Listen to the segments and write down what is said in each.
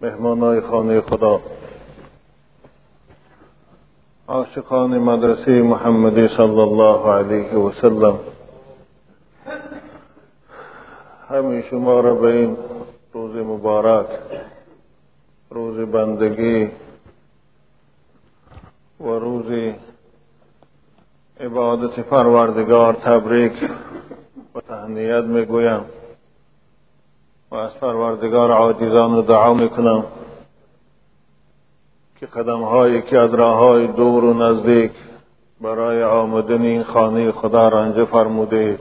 مهمانای خانه خدا. عاشقان مدرسه محمدی صلی الله علیه و سلم. همه شما را به این روز مبارک روز بندگی و روز عبادت پروردگار تبریک و تهنیت می‌گویم. و از پروردگار عاجزان دعا می‌کنم که قدم هایی که از راه های دور و نزدیک برای آمدن این خانه خدا رنجه فرموده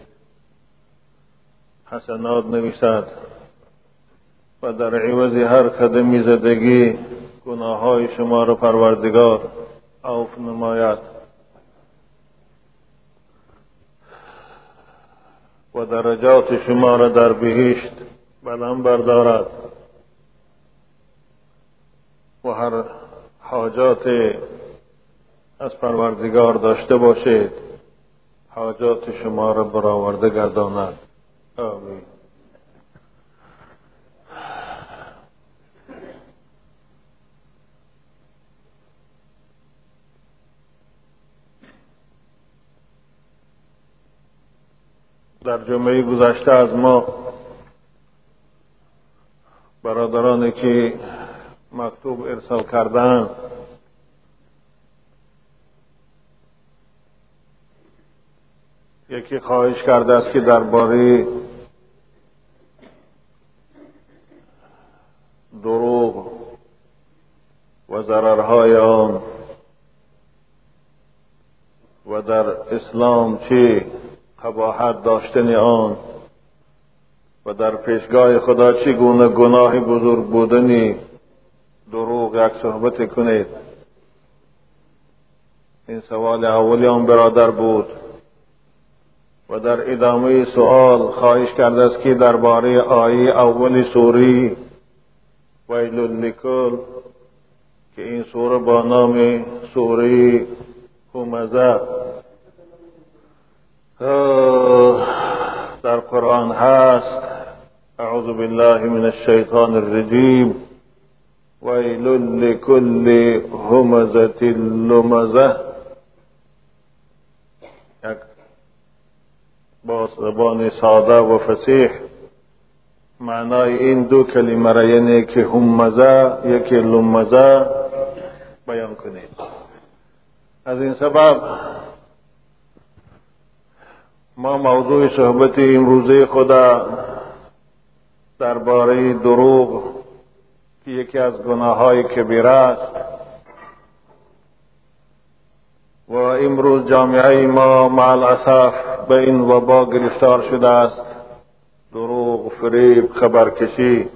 حسنات نویسد و در عوض هر قدمی زدگی گناه های شما را پروردگار عوف نماید. و درجات شما را در بهشت بلند بردارد و هر حاجات از پروردگار داشته باشید حاجات شما را برآورده گرداند. آمین. در جمعه گذشته از ما برادرانی که مکتوب ارسال کردن. یکی خواهش کرده است که درباره دروغ و ضررهای آن و در اسلام چه قباحت داشتن آن و در پیشگاه خدا چگونه گناه بزرگ بودنی دروغ یک صحبت کنید؟ این سوال اولی آن برادر بود و در ادامه سوال خواهش کرده است که درباره آیه اول سوری ویل لکل که این سوره با نام سوره همزه در قرآن هست. أعوذ بالله من الشیطان الرجیم ویل لكل همزة لمزة. یک با زبان ساده و فسیح معنای این دو کلمه را که همزه یکی لمزه. بیان کنید. از سبب ما موضوع صحبت امروزه خدا درباره دروغ که یکی از گناه های کبیره است. و امروز جامعه ما مع الاسف به این وبا گرفتار شده است. دروغ فریب خبرکشی.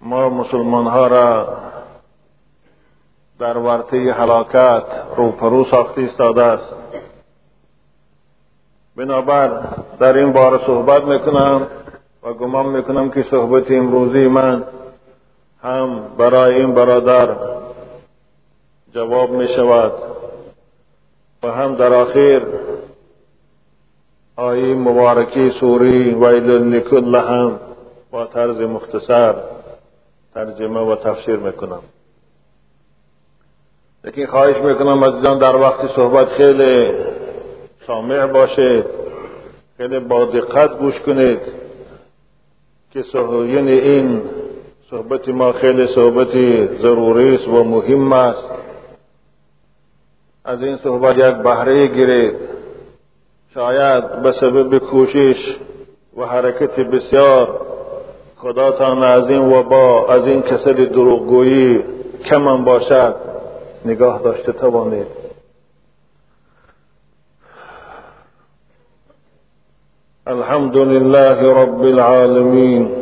ما مسلمان ها را در ورطه هلاکت روپرو ساخته ایستاده است. بنابر در این باره صحبت می‌کنم. و گمان می‌کنم که صحبت امروزی من هم برای این برادر جواب می شود و هم در آخر آیه مبارکی سوری ویل لکل هم با طرز مختصر ترجمه و تفسیر می‌کنم. لیکن خواهش می‌کنم از جان در وقت صحبت خیلی سامع باشید خیلی با دقت گوش کنید. که یعنی این صحبت ما خیلی صحبت ضروری است و مهم است. از این صحبت یک بهره گیرید شاید به سبب کوشش و حرکت بسیار خداتان از این وبا از این کسل دروغگویی کمان باشد نگاه داشته توانید. الحمد لله رب العالمين.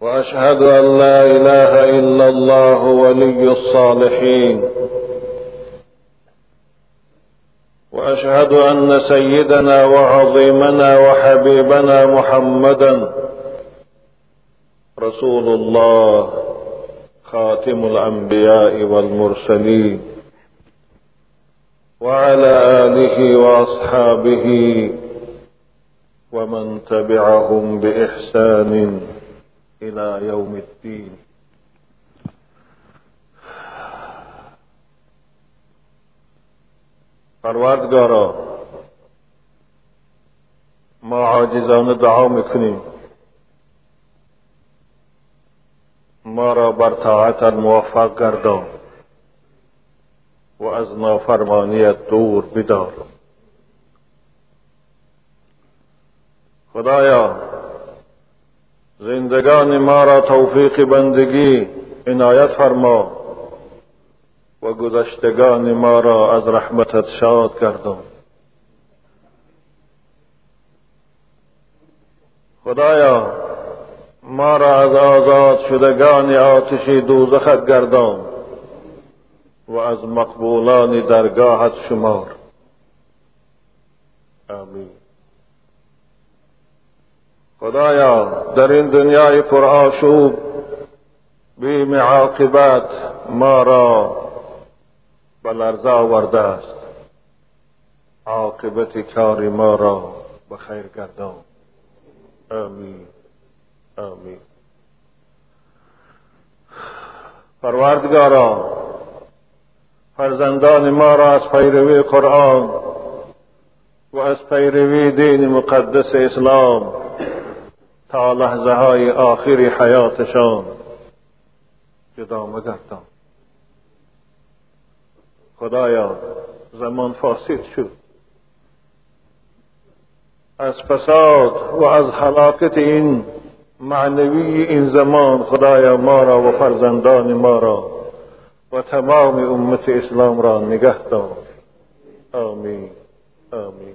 وأشهد أن لا إله إلا الله ولي الصالحين. وأشهد أن سيدنا وعظيمنا وحبيبنا محمدا رسول الله خاتم الأنبياء والمرسلين. وعلى آله وأصحابه ومن تبعهم بإحسان إلى يوم الدين. پروردگارا ما عاجزانه دعا میکنیم. ما را بر طاعتت موفق گردان. و از نافرمانیت دور بدار خدایا زندگان ما را توفیق بندگی عنایت فرما و گذشتگان ما را از رحمتت شاد گردان. خدایا ما را از آزاد شدگان آتش دوزخت گردان. و از مقبولان درگاهت شمار. آمین. خدایا در این دنیای پرآشوب بیم عاقبت ما را به لرزه آورده است. عاقبت کار ما را به خیر گردان. آمین. آمین. پروردگارا فرزندان ما را از پیروی قرآن و از پیروی دین مقدس اسلام تا لحظه های آخری حیاتشان جدا مگردان. خدایا زمان فاسد شد. از فساد و از حلاکت این معنوی این زمان خدایا ما را و فرزندان ما را و تمام امت اسلام را نگه دار. آمین. آمین.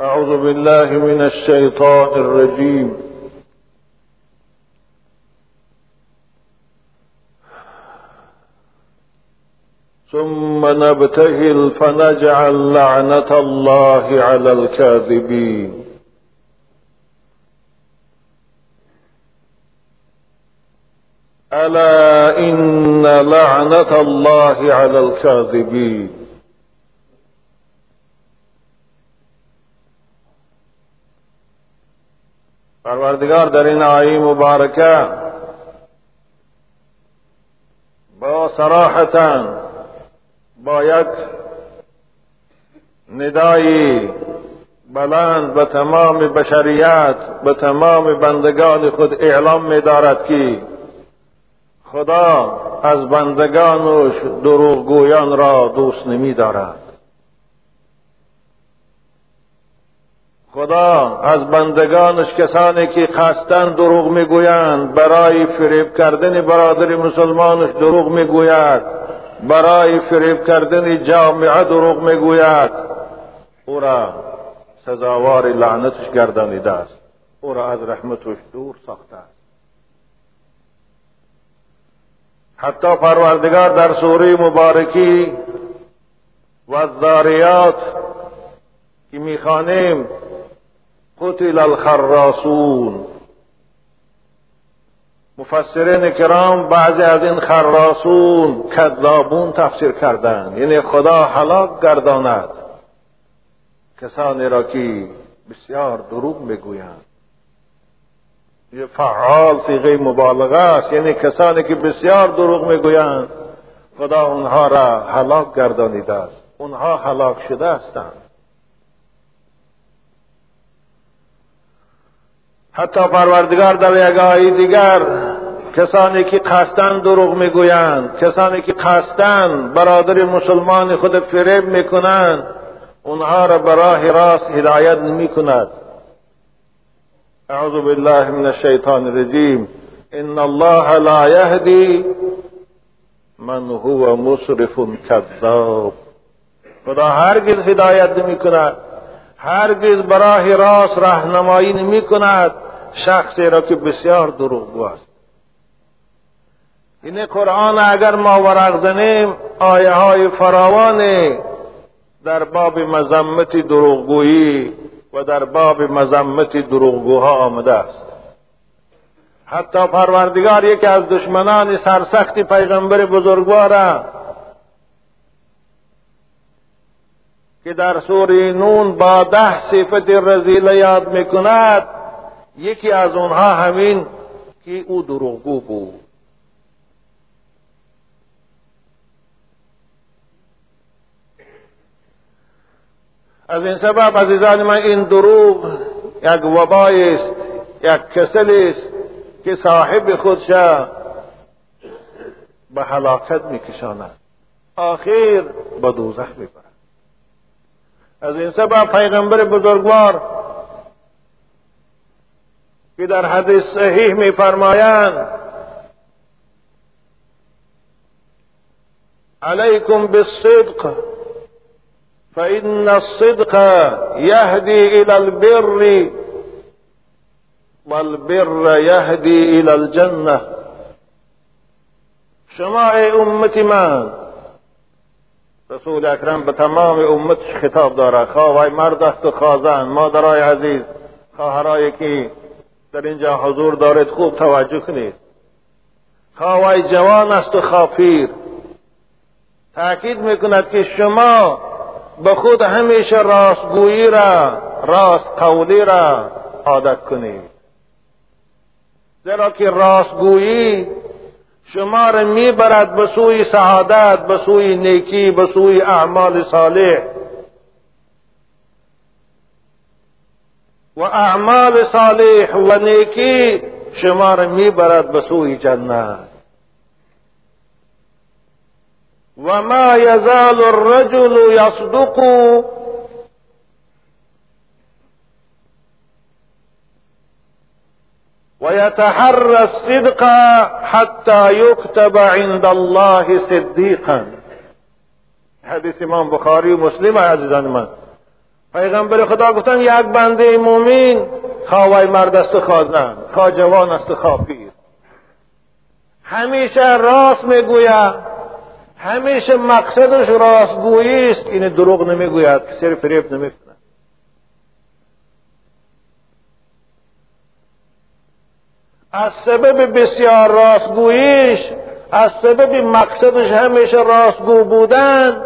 أعوذ بالله من الشيطان الرجيم ثم نبتهل فنجعل لعنة الله على الكاذبين. ألا إن لعنة الله على الكاذبين؟ پروردگار در این آیه مبارکه با صراحتا با یک ندایی بلند به تمام بشریت به تمام بندگان خود اعلام می دارد که خدا از بندگانش دروغگویان را دوست نمی دارد. خدا از بندگانش کسانی که قصدن دروغ می‌گویند برای فریب کردن برادر مسلمانش دروغ می‌گوید برای فریب کردن جامعه دروغ می‌گوید. او را سزاوار لعنتش گردانیده است. او را از رحمتش دور ساخته است. حتی پروردگار در سوره مبارکی و الذاریات که می‌خوانیم قتل الخراسون. مفسرین کرام بعضی از این خراسون کذابون تفسیر کردند. یعنی خدا هلاک گرداند. کسانی را که بسیار دروغ می‌گویند. یه فعال سیغه مبالغه است. یعنی کسانی که بسیار دروغ می‌گویند خدا اونها را هلاک گردانیده است. اونها هلاک شده هستند. حتی پروردگار در یک آیه دیگر کسانی که قصدن دروغ می‌گویند کسانی که قصدن برادر مسلمان خود فریب می‌کنند اونها را به راه راست هدایت نمی اعوذ بالله من الشیطان الرجیم ان الله لا یهدی من هو مصرف کذاب خدا هرگز هدایت نمی کند هرگز براه راست راهنمایی نمی کند شخصی را که بسیار دروغگو است این قرآن اگر ما ورق زنیم آیه های فراوان در باب مذمت دروغگویی و در باب مذمت دروغگوها آمده است. حتی پروردگار یکی از دشمنان سرسخت پیغمبر بزرگوار که در سوره نون با ده صفت رزیله یاد می‌کند یکی از اونها همین که او دروغگو بود. از این سبب عزیزان من این دروغ یک وبای است یک کسل است که صاحب خودش به هلاکت میکشاند. آخر به دوزخ می‌برد. از این سبب پیغمبر بزرگوار که در حدیث صحیح میفرمایند علیکم بالصدق فإن الصدق يهدي إلى البر والبر يهدي إلى الجنة. شما امت من رسول اکرم به تمام أمتش خطاب داره. خواه مرد است و خوازن. مادرای عزیز خواهرایی که در اینجا حضور دارد خوب توجه کنید. خواه جوان است و خافیر. تأکید میکند که شما به خود همیشه راستگویی را راست قولی را عادت کنید. زیرا که راستگویی شما را می‌برد به سوی سعادت به سوی نیکی به سوی اعمال صالح. و اعمال صالح و نیکی شما را می‌برد به سوی جنت. وما يزال الرجل يصدق ويتحرى الصدق حتى يكتب عند الله صديقا. حدیث امام بخاری و مسلم عزیزان من. پیغمبر خدا گفتن یک بنده مومین خواهی مرد است و خوازن خواه جوان است و خواه پیر. همیشه راست میگوید. همیشه مقصدش راستگویی است این دروغ نمی‌گوید سر فریب نمی‌کنه از سبب بسیار راستگوییش از سبب مقصدش همیشه راستگو بودن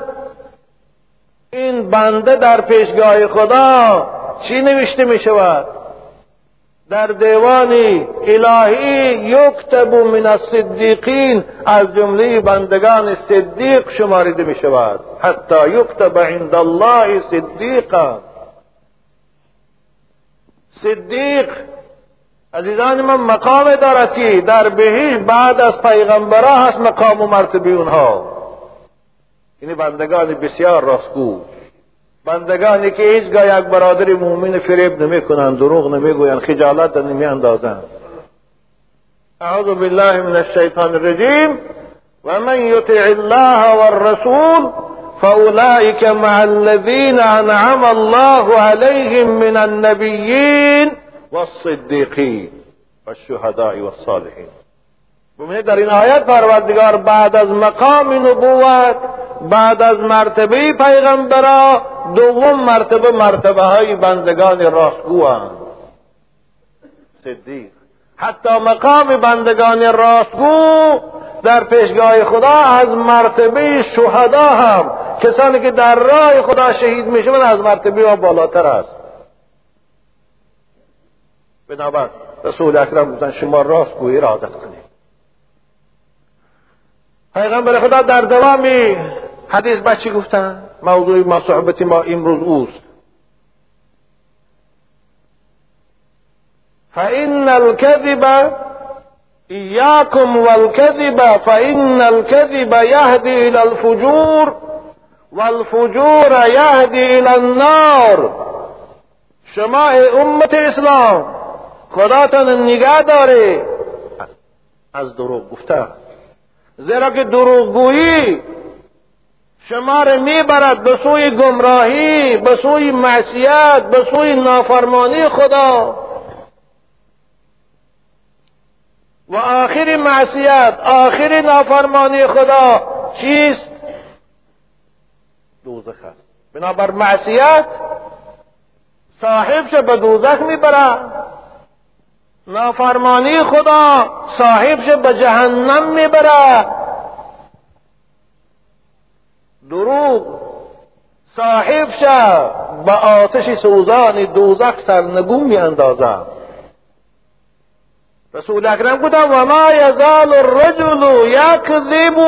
این بنده در پیشگاه خدا چی نوشته می شود در دیوان الهی یکتب من الصدیقین از جمله بندگان صدیق شماریده می شود حتی یکتب عند الله صدیقا. صدیق عزیزان من مقام دارد در بهش بعد از پیغمبرها هست مقام و مرتبه اونها. یعنی بندگان بسیار راستگو. بندگانی که هیچگاه یک برادر مؤمن فریب نمی‌کنند دروغ نمی‌گویند خجالت نمیاندازند اعوذ بالله من الشیطان الرجیم. و من یطع الله والرسول فاولئك مع الذين انعم الله عليهم من النبيين والصديقين والشهداء والصالحين ببینید در این آیت پروردگار بعد از مقام نبوت بعد از مرتبه پیغمبرا دوم مرتبه مرتبه های بندگان راستگو صدیق. حتی مقام بندگان راستگو در پیشگاه خدا از مرتبه شهدا هم کسانی که در راه خدا شهید میشون از مرتبه ها بالاتر است. بنابر رسول اکرم گفتن شما راستگویی را عادت کنید. پیغمبر خدا در دوامی حدیث بچی گفتن موضوع ما صحبت ما امروز اوست فإن الكذب إياكم والكذب فإن الكذب يهدي إلى الفجور والفجور يهدي إلى النار. شما امت اسلام خداتان نگاه داره از دروغ گفته. زیرا که دروغگویی شما را می‌برد به سوی گمراهی به سوی معصیت به سوی نافرمانی خدا. و آخر معصیت آخر نافرمانی خدا چیست؟ دوزخ است. بنابر معصیت صاحبش به دوزخ می‌برد نافرمانی خدا صاحبش به جهنم می‌برد دروغ صاحب شه به آتش سوزان دوزخ سرنگون می اندازم رسول اکرم گفتم و ما یزال الرجل یکذب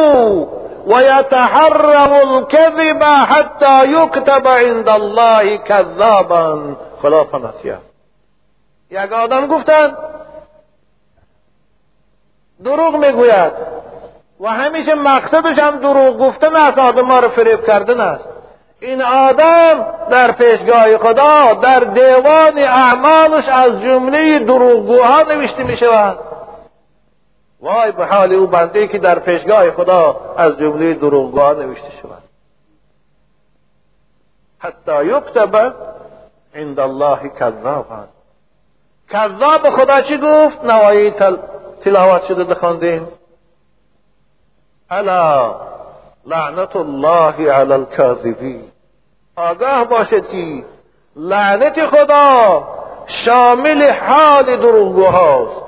و یتحرم الكذب حتی یکتب عند الله کذابا. خلاف نتیه یک آدم گفتن دروغ می‌گوید. و همیشه مقصدش هم دروغ گفتن است آدم ها رو فریب کردن است. این آدم در پیشگاه خدا در دیوان اعمالش از جمله دروغگوها نوشته می شود. وای به حال او بنده که در پیشگاه خدا از جمله دروغگوها نوشته شود. حتی یکتب عند الله کذابا. کذاب خدا چی گفت؟ نوایی تل... تلاوت شده دخواندیم الا لعنت الله علی الكاذبین آگاه باشد لعنت خدا شامل حال دروغگوهاست.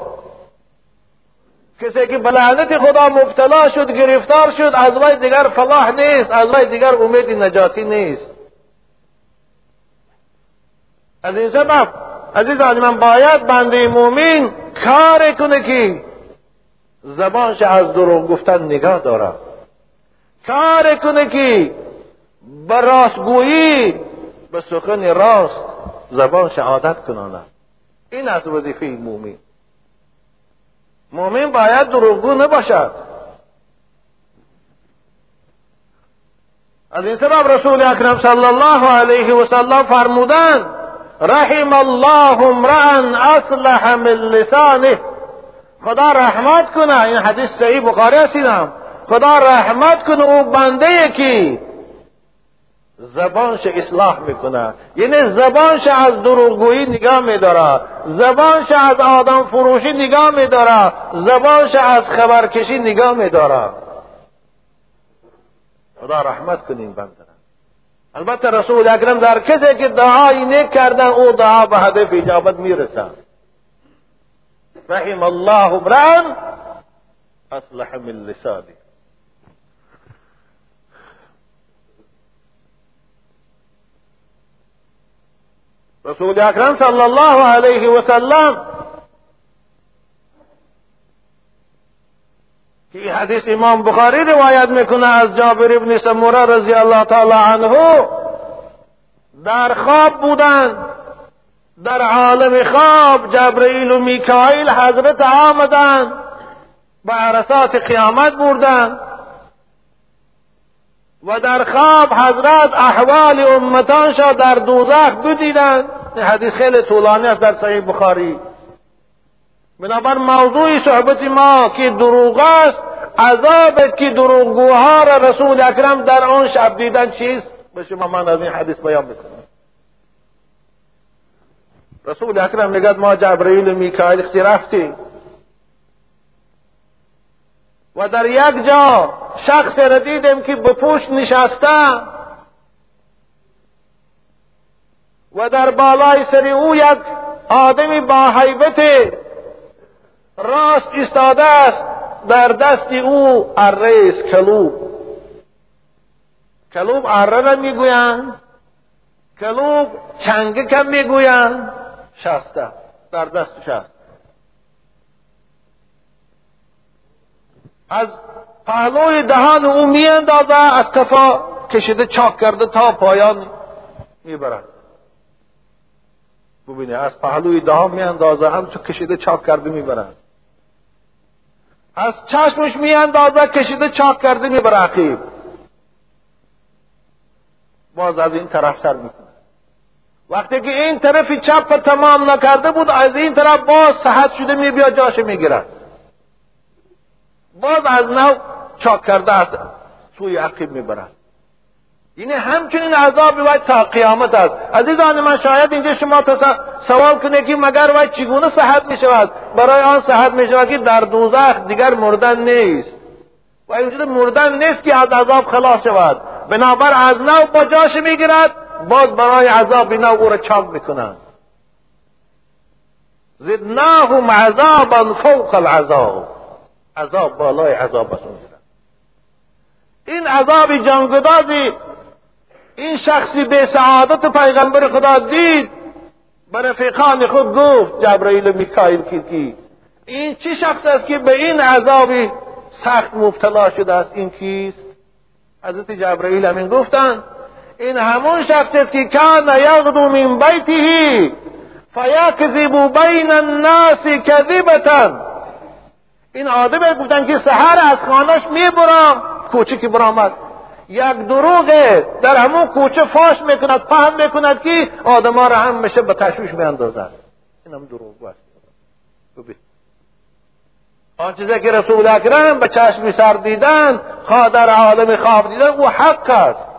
کسی که به لعنت خدا مبتلا شد گرفتار شد از وی دیگر فلاح نیست از وی دیگر امید نجاتی نیست. از این سبب عزیزان من باید بنده مؤمن کار کنه که زبانش از دروغ گفتن نگاه داره کار کنه که به راستگویی به سخن راست زبان شهادت کنانه. این از وظیفه مومن. مومن باید دروغگو نباشد. از این سبب رسول اکرم صلی الله علیه و سلم فرمودند رحم الله امرا اصلح من لسانه. خدا رحمت کنه. این حدیث صحیح بخاری هستیدم خدا رحمت کنه. او بنده که زبانش اصلاح می‌کنه. یعنی زبانش از دروغگویی نگاه میداره. زبانش از آدم فروشی نگاه میداره. زبانش از خبرکشی نگاه میداره. خدا رحمت کنین بنده البته رسول اکرم در کسی که دعایی نیک کردن او دعا به هدف اجابت می‌رسه رحم الله امران أصلح من لسانه رسول اکرم صلی الله علیه و سلم که حدیث إمام بخاری روایت میکنه از جابر ابن سمورة رضی الله تعالی عنه در خواب بودند در عالم خواب جبرئیل و میکائیل حضرت آمدند به عرصات قیامت بردند و در خواب حضرت احوال امتانشا در دوزخ بدیدند این حدیث خیلی طولانی است در صحیح بخاری. بنابر موضوع صحبت ما که دروغ است عذاب که دروغگوها را رسول اکرم در آن شب دیدن چیست؟ به شما من از این حدیث بیان می‌کنم. رسول اکرم نگد ما جبرئیل و میکائیل رفتیم و در یک جا شخص را دیدیم که پشت نشسته. و در بالای سر او یک آدمی با حیبت راست ایستاده است. در دست او اره است کلوب. کلوب اره را می‌گویند. کلوب چنگه کم می‌گویند. شسته در دست شست از پهلوی دهان او میاندازه از کفا کشیده چاک کرده تا پایان می‌برد. ببینه از پهلوی دهان میاندازه همچون کشیده چاک کرده می‌برد. از چشمش میاندازه کشیده چاک کرده می‌بره عقیب. باز از این طرف سر می‌کنه. وقتی که این طرف چپ تمام نکرده بود از این طرف باز صحت شده میبیا جاش می‌گیرد باز از نو چاک کرده است سوی عقیب می‌برد یعنی همچنین عذاب وای تا قیامت است عزیزان من شاید اینجا شما سوال کنه که مگر وای چگونه صحت می شود برای آن صحت می شود که در دوزخ دیگر مردن نیست و اینجا مردن نیست که از عذاب خلاص شود بنابر از نو با جاش می‌گیرد باز برای عذاب نو او را چاپ می‌کنند زدناهم عذابا فوق العذاب. عذاب بالای عذاب است این عذاب جانگدازی این شخصی به سعادت پیغمبر خدا دید. به رفیقان خود گفت جبرائیل و میکائیل کی این چی شخص است که به این عذابی سخت مبتلا شده است؟ این کیست؟ حضرت جبرائیل همین گفتند این همون شخص است که کان یغدو من بیته فیکذب بین الناس کذبتا. این آدم گفتن که سحر از خانش می‌برم. کوچه که برآمد یک دروغه در همون کوچه فاش می‌کند فهم می‌کند که آدما را هم میشه به تشویش میاندازد این هم دروغ است. آن چیزی که رسول اکرم به چشم سر دیدن در عالم خواب دیدن او حق است.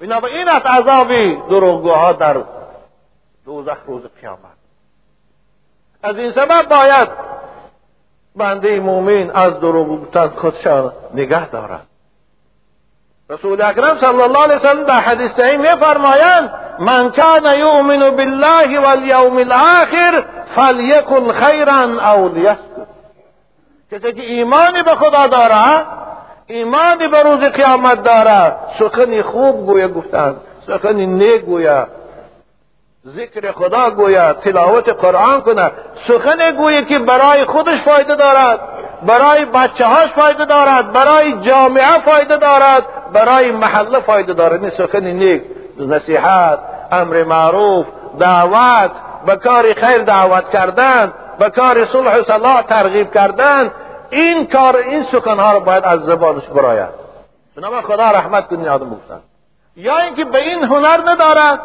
این است عذابی دروغگوها در دوزخ روز قیامت. از این سبب باید بنده مومن از دروغ گفتن خودشان نگه دارد. رسول اکرم صلی الله علیه وسلم در حدیث صحیح میفرمایند من کان یؤمن بالله والیوم الاخر فلیکن خیرا او لیسکت. کسی که ایمانی به خدا دارد ایمانی به روز قیامت دارد. سخنی خوب گویا گفتند سخنی نیک گویا ذکر خدا گویا تلاوت قرآن کنه. سخن گویا که برای خودش فایده دارد. برای بچه هاش فایده دارد. برای جامعه فایده دارد. برای محله فایده دارد. این سخن نیک. نصیحت امر معروف دعوت. به کار خیر دعوت کردن. به کار صلح و صلاح ترغیب کردن. این کار این سخنها رو باید از زبانش براید بنابراین خدا رحمت کنی آدم بگفتن یا اینکه به این هنر ندارد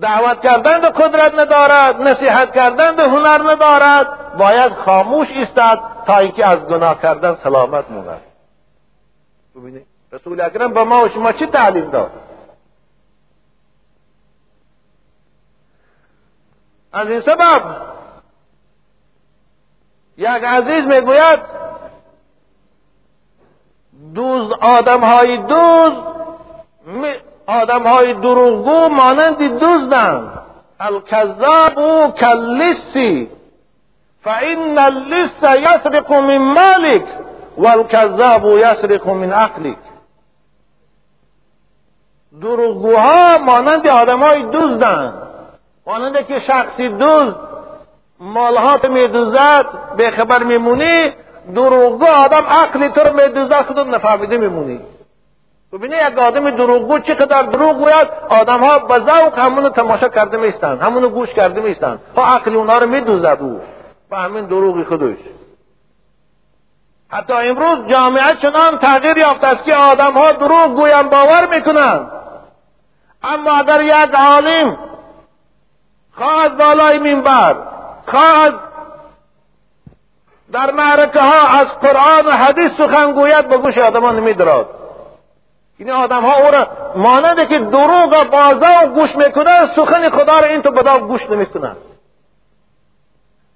دعوت کردن به قدرت ندارد نصیحت کردن به هنر ندارد باید خاموش ایستد تا اینکه از گناه کردن سلامت موند ببینید رسول اکرم به ما و شما چی تعلیم داد؟ از این سبب یک عزیز می‌گوید دوز آدم های دوز آدم های دروغگو مانند دزدند الکذاب او کاللیسی فان اللیس یسرق من مالک والکذاب یسرق من عقلک. دروغگوها مانند آدم های دزدند مانند که شخصی دوز مالهات میدوزد به خبر میمونی دروغگو آدم عقلی تو رو میدوزد خودت نفهمیده میمونی. ببینی یک آدم دروغگو چقدر دروغ گوید؟ آدم ها به ذوق همونو تماشا کرده میستن همونو گوش کرده میستن ها عقلی اونا رو میدوزد او. به همین دروغی خودش. حتی امروز جامعه چنان تغییر یافته است که آدم ها دروغ گویم باور می‌کنند اما اگر یک عالم خواه از بالای منبر خواه از در معرکه ها از قرآن و حدیث سخن گوید به گوش آدمان نمیدراد این آدم ها او را مانند که دروغ بازا گوش می‌کنن سخن خدا را این تو بدا گوش نمی‌کنن.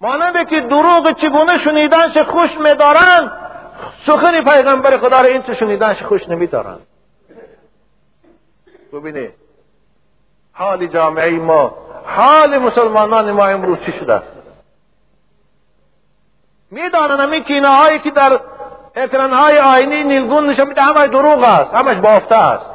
مانند که دروغ چگونه شنیدنش خوش میدارن سخن پیغمبر خدا را این تو شنیدنش خوش نمیدارن. ببینید حال جامعه ما حال مسلمانان ما امروز چی شده است؟ می‌دانن همین کینه هایی که در اکران های آینی نیلگون نشان میده همش دروغ است همش بافته است.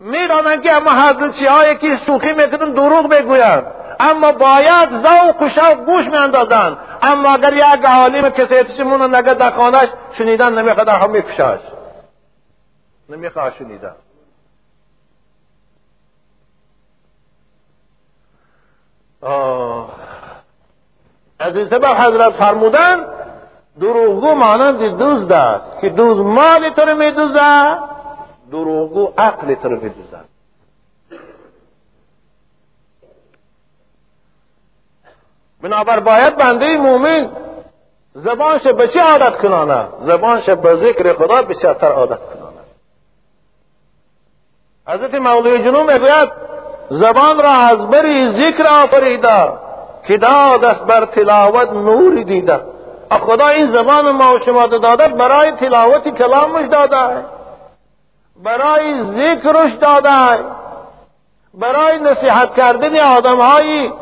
می‌دانن که اما حضرتچی هایی که سوخی می‌کنن دروغ بگویند اما باید ذوق و شوق گوش میاندازند. اما اگر یک عالم کسیتش مونن اگر در خانهش شنیدن نمی‌خواد هم میکشاش. نمی‌خواد شنیدن. از این سبب حضرت فرمودن دروغگو مانند دوز است که دوز مال تو رو میدوزد دروغگو عقل تو رو میدوزد بنابر باید بنده مومن زبانش به چی عادت کنانه؟ زبانش به ذکر خدا بسیارتر عادت کنانه. حضرت مولوی جنوب می‌گوید زبان را از بری ذکر آفریده. که داد است بر تلاوت نوری دیده؟ خدا این زبان ما و شما داده برای تلاوت کلامش داده برای ذکرش داده برای نصیحت کردن آدم های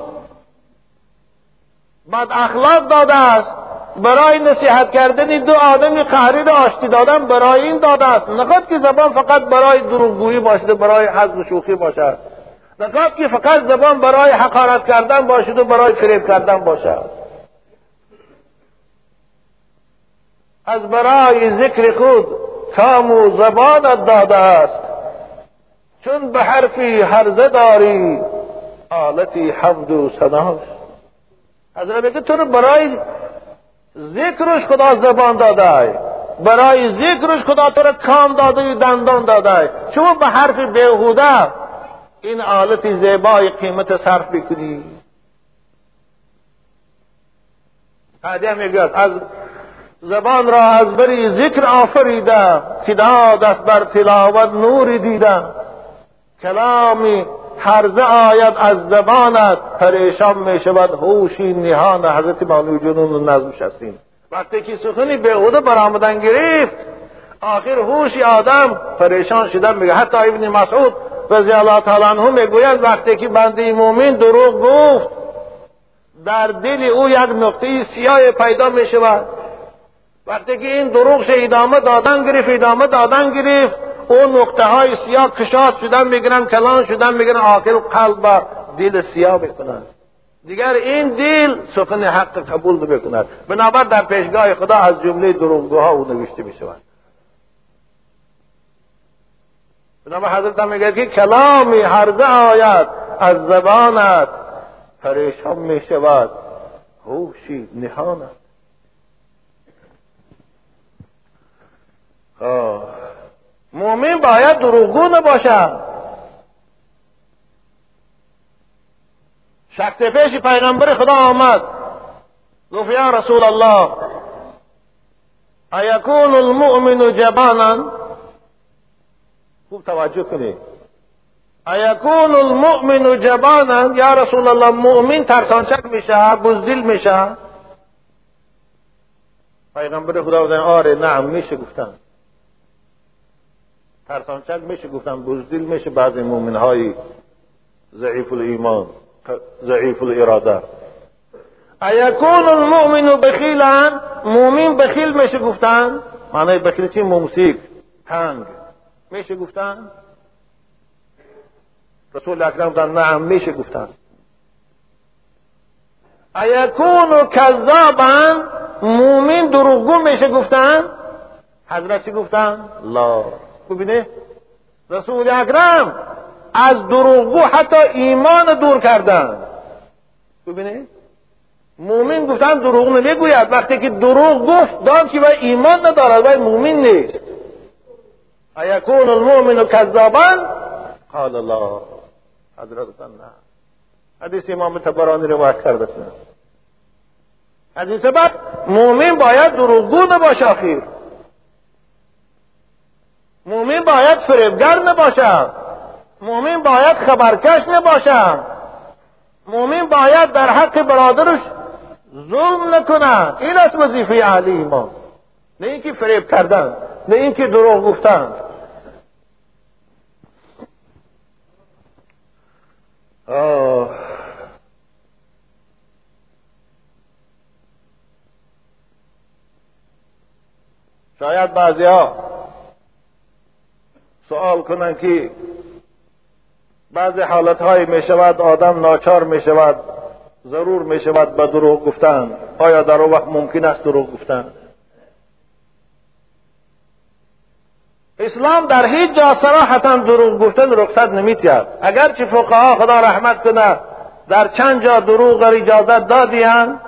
بد اخلاق داده است برای نصیحت کردن دو آدمی قهری را آشتی دادن برای این داده است. نخواد که زبان فقط برای دروغگویی باشد برای حظ و شوخی باشد. نخواد که فقط زبان برای حقارت کردن باشد و برای فریب کردن باشد. از برای ذکر خود کام و زبانت داده است. چون به حرفی هرزه داری آلتی حمد و سناش حضرت میگه تو برای ذکرش خدا زبان داده. برای ذکرش خدا تو را کام داده و دندان داده. شما به حرف بیهوده این آلت زیبای قیمت صرف بکنی. هدیه می‌گوید از زبان را از بری ذکر آفریده که دست بر تلاوت نوری دیده. کلامی هرزه آید از زبانت پریشان می شود هوشی نهان. حضرت مولوی جنون نظم شستیم. وقتی که سخنی به برآمدن گرفت آخر هوشی آدم پریشان شدن میگه. حتی ابن مسعود رضی الله تعالی عنه می‌گوید وقتی که بنده مومن دروغ گفت در دل او یک نقطه سیاه پیدا می شود وقتی که این دروغش ادامه دادن گرفت ادامه دادن گرفت. اون نقطه های سیاه کشاد شدن می‌گیرن کلان شدن می‌گیرن آخر قلب دل سیاه بکنن دیگر این دل سخن حق قبول بکند بنابر در پیشگاه خدا از جمله دروغگوها او نوشته می شود بنابر حضرت هم میگه که کلامی هرزه آید از زبانت پریشان می شود هوشی نهانت. مؤمن باید دروغگو نباشد شخص پیش پیغمبر خدا آمد. گفت یا رسول الله ایکون المؤمن جبانا؟ خوب توجه کنید ایکون المؤمن جبانا یا رسول الله مؤمن ترسانچک میشه بزدل میشه. پیغمبر خدا آره نعم میشه گفتن. ترسانچک میشه گفتن بزدل میشه بعضی مؤمن های ضعیف الایمان ضعیف الاراده ایکون المؤمن بخیلا مؤمن بخیل میشه گفتن. معنی بخیل چی؟ ممسیک تنگ میشه گفتن؟ رسول اکرم گفتن نعم میشه گفتن. ایکون کذابا مؤمن دروغگو میشه گفتن؟ حضرت چی گفتن؟ لا. ببینه رسول اکرم از دروغگو حتی ایمان دور کردن. ببینه مومن گفتن دروغ نمی‌گوید. وقتی که دروغ گفت دان که ایمان ندارد و مومن نیست. ایکون المؤمن کذابا؟ قال الله. حضرت نه. حدیث امام تبرانی روایت کرده از این سبب مومن باید دروغگو نباشه آخیر مومن باید فریبگر نباشد مؤمن باید خبرکش نباشد مؤمن باید در حق برادرش ظلم نکنه. این است وظیفه اهل ایمان. نه اینکه فریب کردن نه اینکه دروغ گفتن. شاید بعضی ها سوال کنن که بعضی حالت های می شود آدم ناچار می شود ضرور می شود به دروغ گفتن. آیا در وقت ممکن است دروغ گفتن؟ اسلام در هیچ جا صراحتا دروغ گفتن رخصت نمیتید اگرچه فقها خدا رحمت کنه در چند جا دروغ را اجازت دادیان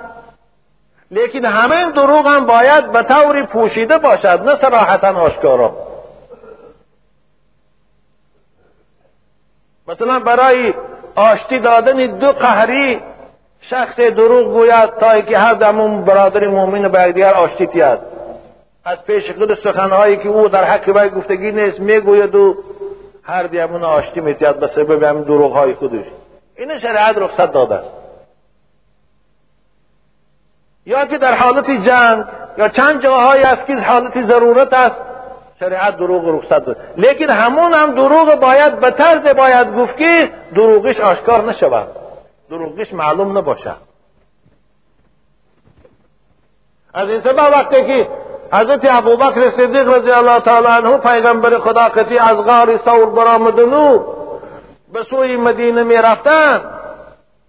لیکن همه دروغ هم باید به طوری پوشیده باشد نه صراحتا آشکارا. مثلا برای آشتی دادن دو قهری شخص دروغ گوید تا که هر دمون برادر مؤمن به دیگر آشتی تید از پیش خود سخنهایی که او در حق وی گفتگی نیست می‌گوید و هر دیمون آشتی میتید به سبب همین دروغ های خودش. این شریعت رخصت داده است. یا که در حالت جنگ یا چند جاهایی است که حالت ضرورت است شریعت دروغ رخصت داد لیکن همون هم دروغ باید به طرز باید گفت که دروغش آشکار نشود. دروغش معلوم نباشه از این سبب وقتی که حضرت ابوبکر صدیق رضی الله تعالی عنه پیغمبر خدا کتی از غار ثور برآمدنو به سوی مدینه می رفتن.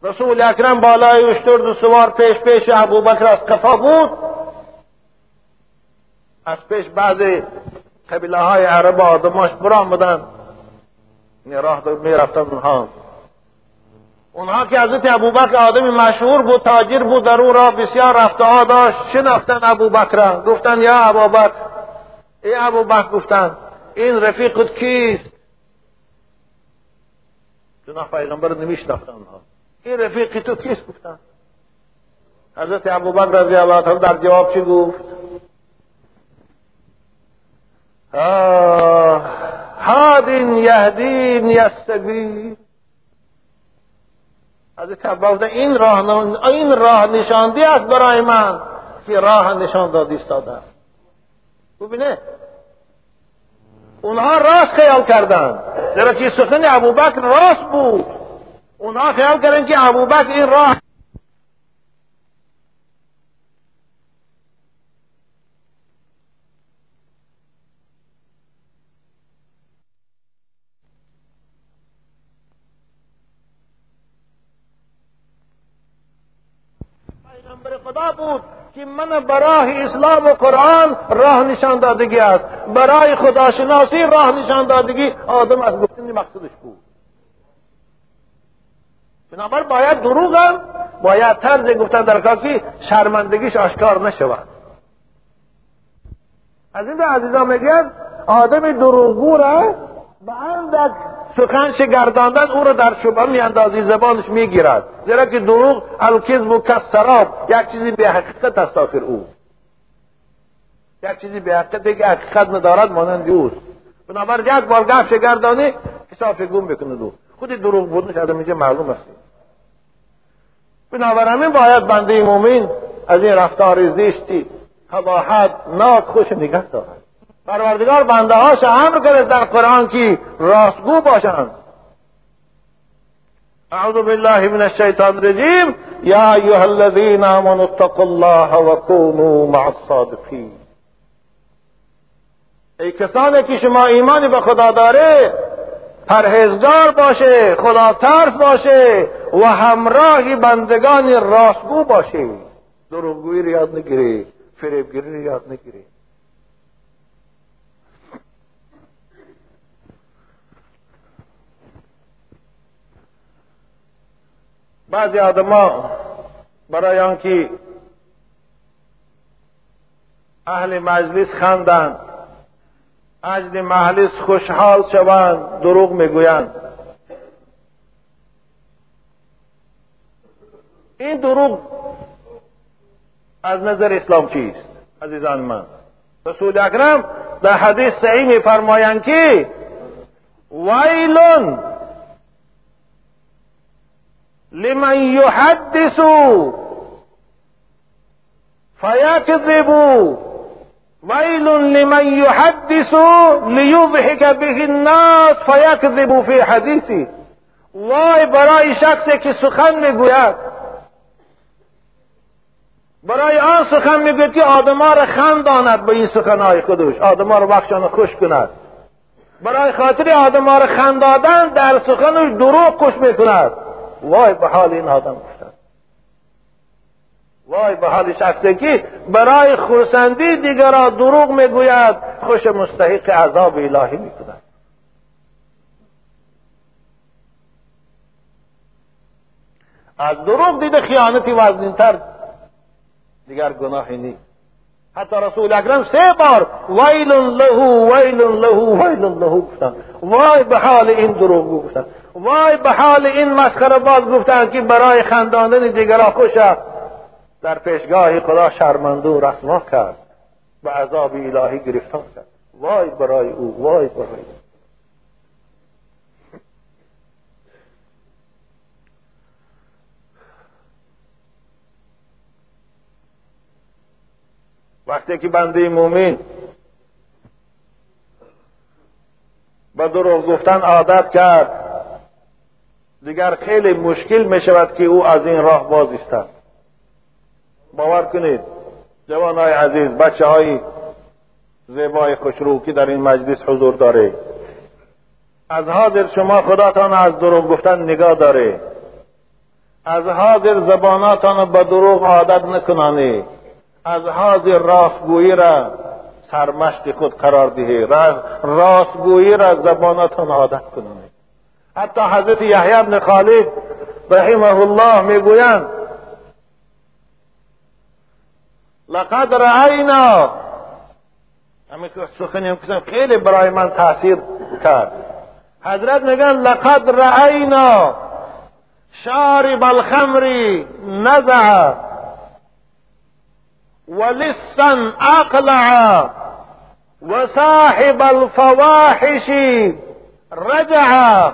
رسول اکرم بالای اشترد و سوار پیش پیش ابوبکر از قفا بود. از پیش بعضی قبیله های عرب آدماش برآمدن راه می رفتن اونها. اونها که حضرت ابوبکر آدم مشهور بود تاجر بود در او را بسیار رفته داشت. شناختن ابوبکر؟ گفتن یا ابوبکر. ای ابوبکر گفتن این رفیقت کیست؟ جناح پیغمبر نمیشناختن اونها. این رفیق تو کیست؟ گفتن. حضرت ابوبکر رضی الله عنه در جواب چی گفت؟ هادین یهدین یستبی حضرت عباس این راه این راه نشاندی است برای من. که راه نشان داد ایستاده ببینه. اونها راست خیال کردن. زیرا که سخن ابوبکر راست بود. اونها خیال کردن که ابوبکر این راه بود که من برای اسلام و قرآن راه نشان دادگی است. برای خداشناسی راه نشان دادگی آدم از گفتن مقصودش بود. بنابر باید دروغ هم باید طرز گفتن در کافی شرمندگیش آشکار نشود. از این عزیزان میگن آدم دروغگو را به اندک سخن گرداندن او را در شبه میاندازی زبانش می‌گیرد. زیرا که دروغ الکذب و کسراب یک چیزی به حقیقت است آخر او. یک چیزی به حقیقت که حقیقت ندارد مانند اوست. بنابر یک بار گفت گردانی حساب گم بکنه دو خود دروغ بودنش آدم اینجا معلوم است. بنابر همین باید بنده مومن از این رفتار زیشتی قباحت ناک خوش نگه دارد. پروردگار بنده هاش امر کرده در قرآن که راستگو باشند. اعوذ بالله من الشیطان الرجیم. یا ایها الذین آمنوا اتقوا الله وكونوا مع الصادقین. ای کسانی که شما ایمانی به خدا داره، پرهیزگار باشه، خدا ترس باشه و همراه بندگان راستگو باشه. دروغگویی رو یاد نگیری، فریبگیری رو یاد نگیری. بعضی آدما برای آنکه اهل مجلس خندند اجل مجلس خوشحال شوند دروغ می‌گویند. این دروغ از نظر اسلام چیست؟ عزیزان من رسول اکرم در حدیث صحیح میفرمایند که ویلون لمن يحدث فيكذب. ويل لمن يحدث ليضحك به الناس فيكذب في حديثه. وای برای شخصی که سخن می‌گوید. برای آن سخن می‌گوید که آدما را خنداند به این سخنهای خودش. آدما را بخشانه خوش کند. برای خاطر آدما را خندادن در سخنش دروغ کش می‌کند. وای به حال این آدم گفتن وای به حال شخصی که برای خورسندی دیگران دروغ می‌گوید خوش مستحق عذاب الهی می‌کند. از دروغ دیده خیانتی وزنینتر دیگر گناهی نیست. حتی رسول اکرم سه بار ویل له ویل له ویل له گفتن وای به حال این دروغ گفتن وای به حال این مسخره باز گفتن که برای خنداندن دیگران خوش در پیشگاه خدا شرمنده و رسوا کرد به عذاب الهی گرفتار کرد. وای برای او وای برای او. وقتی که بنده مومن به دروغ گفتن عادت کرد دیگر خیلی مشکل می شود که او از این راه باز ایستد باور کنید جوانای عزیز بچه های زیبای خوشرو که در این مجلس حضور داره. از حاضر شما خداتان از دروغ گفتن نگاه داره. از حاضر زباناتان به دروغ عادت نکنانی از حاضر راستگویی را سرمشق خود قرار دهی. راستگویی را زباناتان عادت کنانی حتی حضرت یحیی بن خالد رحمه الله میگویند لقد رأینا. همین سخنی که خیلی برای من تأثیر کرد. حضرت میگن لقد رأینا. شارب الخمر نزع ولسا اقلع وصاحب الفواحش رجع.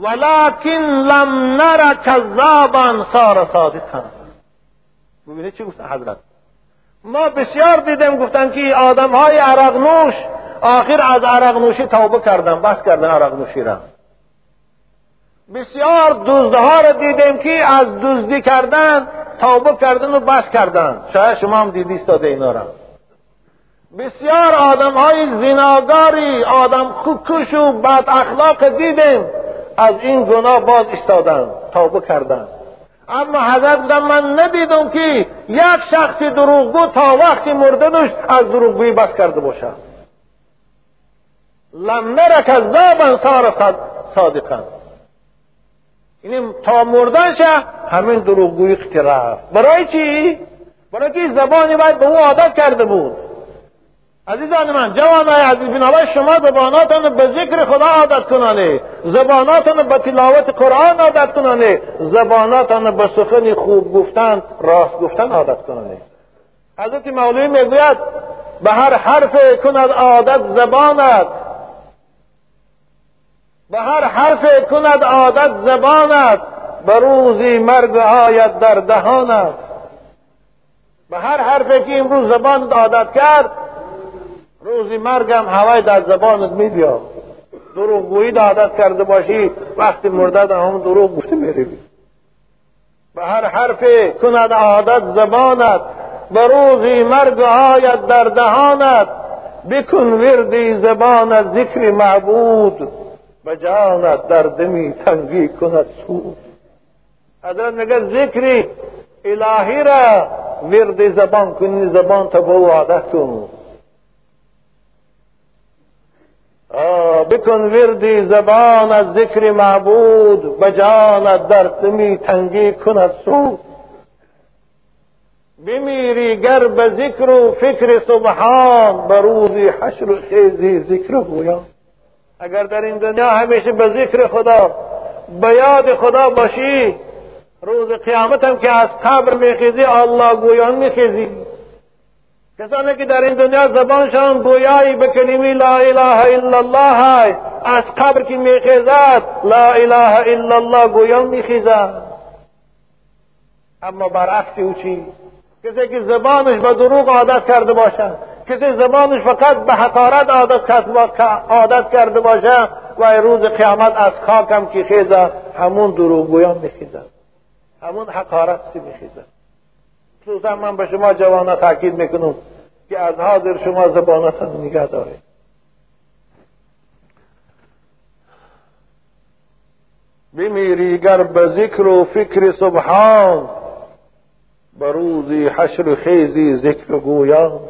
ولكن لم نر كذابا صار صادقا. ببینید چی گفت حضرت؟ ما بسیار دیدیم گفتن که آدم های آخر از عرق نوشی توبه کردن بس کردن عرق نوشی را. بسیار دزدها را دیدیم که از دزدی کردن توبه کردن و بس کردن. شاید شما هم دیدی استاده اینا را. بسیار آدم های زناگاری آدم خوکش و بد اخلاق دیدیم. از این گناه باز استادن توبه کردن. اما حضرت من ندیدم که یک شخص دروغگو تا وقتی مرده داشت از دروغگویی بس کرده باشد. لم نر کذابا صار صادقا. این تا مردنش همین دروغگویی رفت. برای چی؟ برای که زبانی باید به او عادت کرده بود. عزیزان من جوانای عزیز بنابرای شما زباناتان به ذکر خدا عادت کنانه. زباناتان به تلاوت قرآن عادت کنانه. زباناتان به سخن خوب گفتن راست گفتن عادت کنانه. حضرت مولوی می‌گوید به هر حرف کند عادت زبانت. به هر حرف کند عادت زبانت. به روزی مرگ آید در دهانت. به هر حرفی که امروز زبان عادت کرد روزی مرگم هوای در زبانت می بیا دروغ گویی عادت کرده باشی وقتی مرده هم دروغ گفته میری به هر حرف کند عادت زبانت به روزی مرگ آید در دهانت. بکن وردی زبانت ذکر معبود به جانت در دمی تنگی کند سود. حضرت میگه ذکری الهی را ورد زبان کنی زبان تا به عادت کن. بکن وردی زبان از ذکر معبود به جانت در دمی تنگی کند سود بمیری گر به ذکر و فکر سبحان به روزی حشر و خیزی ذکر و گویان اگر در این دنیا همیشه به ذکر خدا به یاد خدا باشی روز قیامت هم که از قبر میخیزی الله گویان میخیزی. کسانی که در این دنیا زبانشان گویایی به کلمه لا اله الا الله های از قبر که میخیزد لا اله الا الله گویان میخیزد. اما برعکس او چی؟ کسی که زبانش به دروغ عادت کرده باشد کسی زبانش فقط به حقارت عادت کرده باشه و روز قیامت از خاکم که خیزه همون دروغگویان میخیزد. همون حقارت میخیزد؟ خصوصا من به شما جوانا تاکید می‌کنم که از حاضر شما زبانتان نگه دارید. بمیری گر به ذکر و فکر سبحان به روزی حشر خیزی ذکر گویان.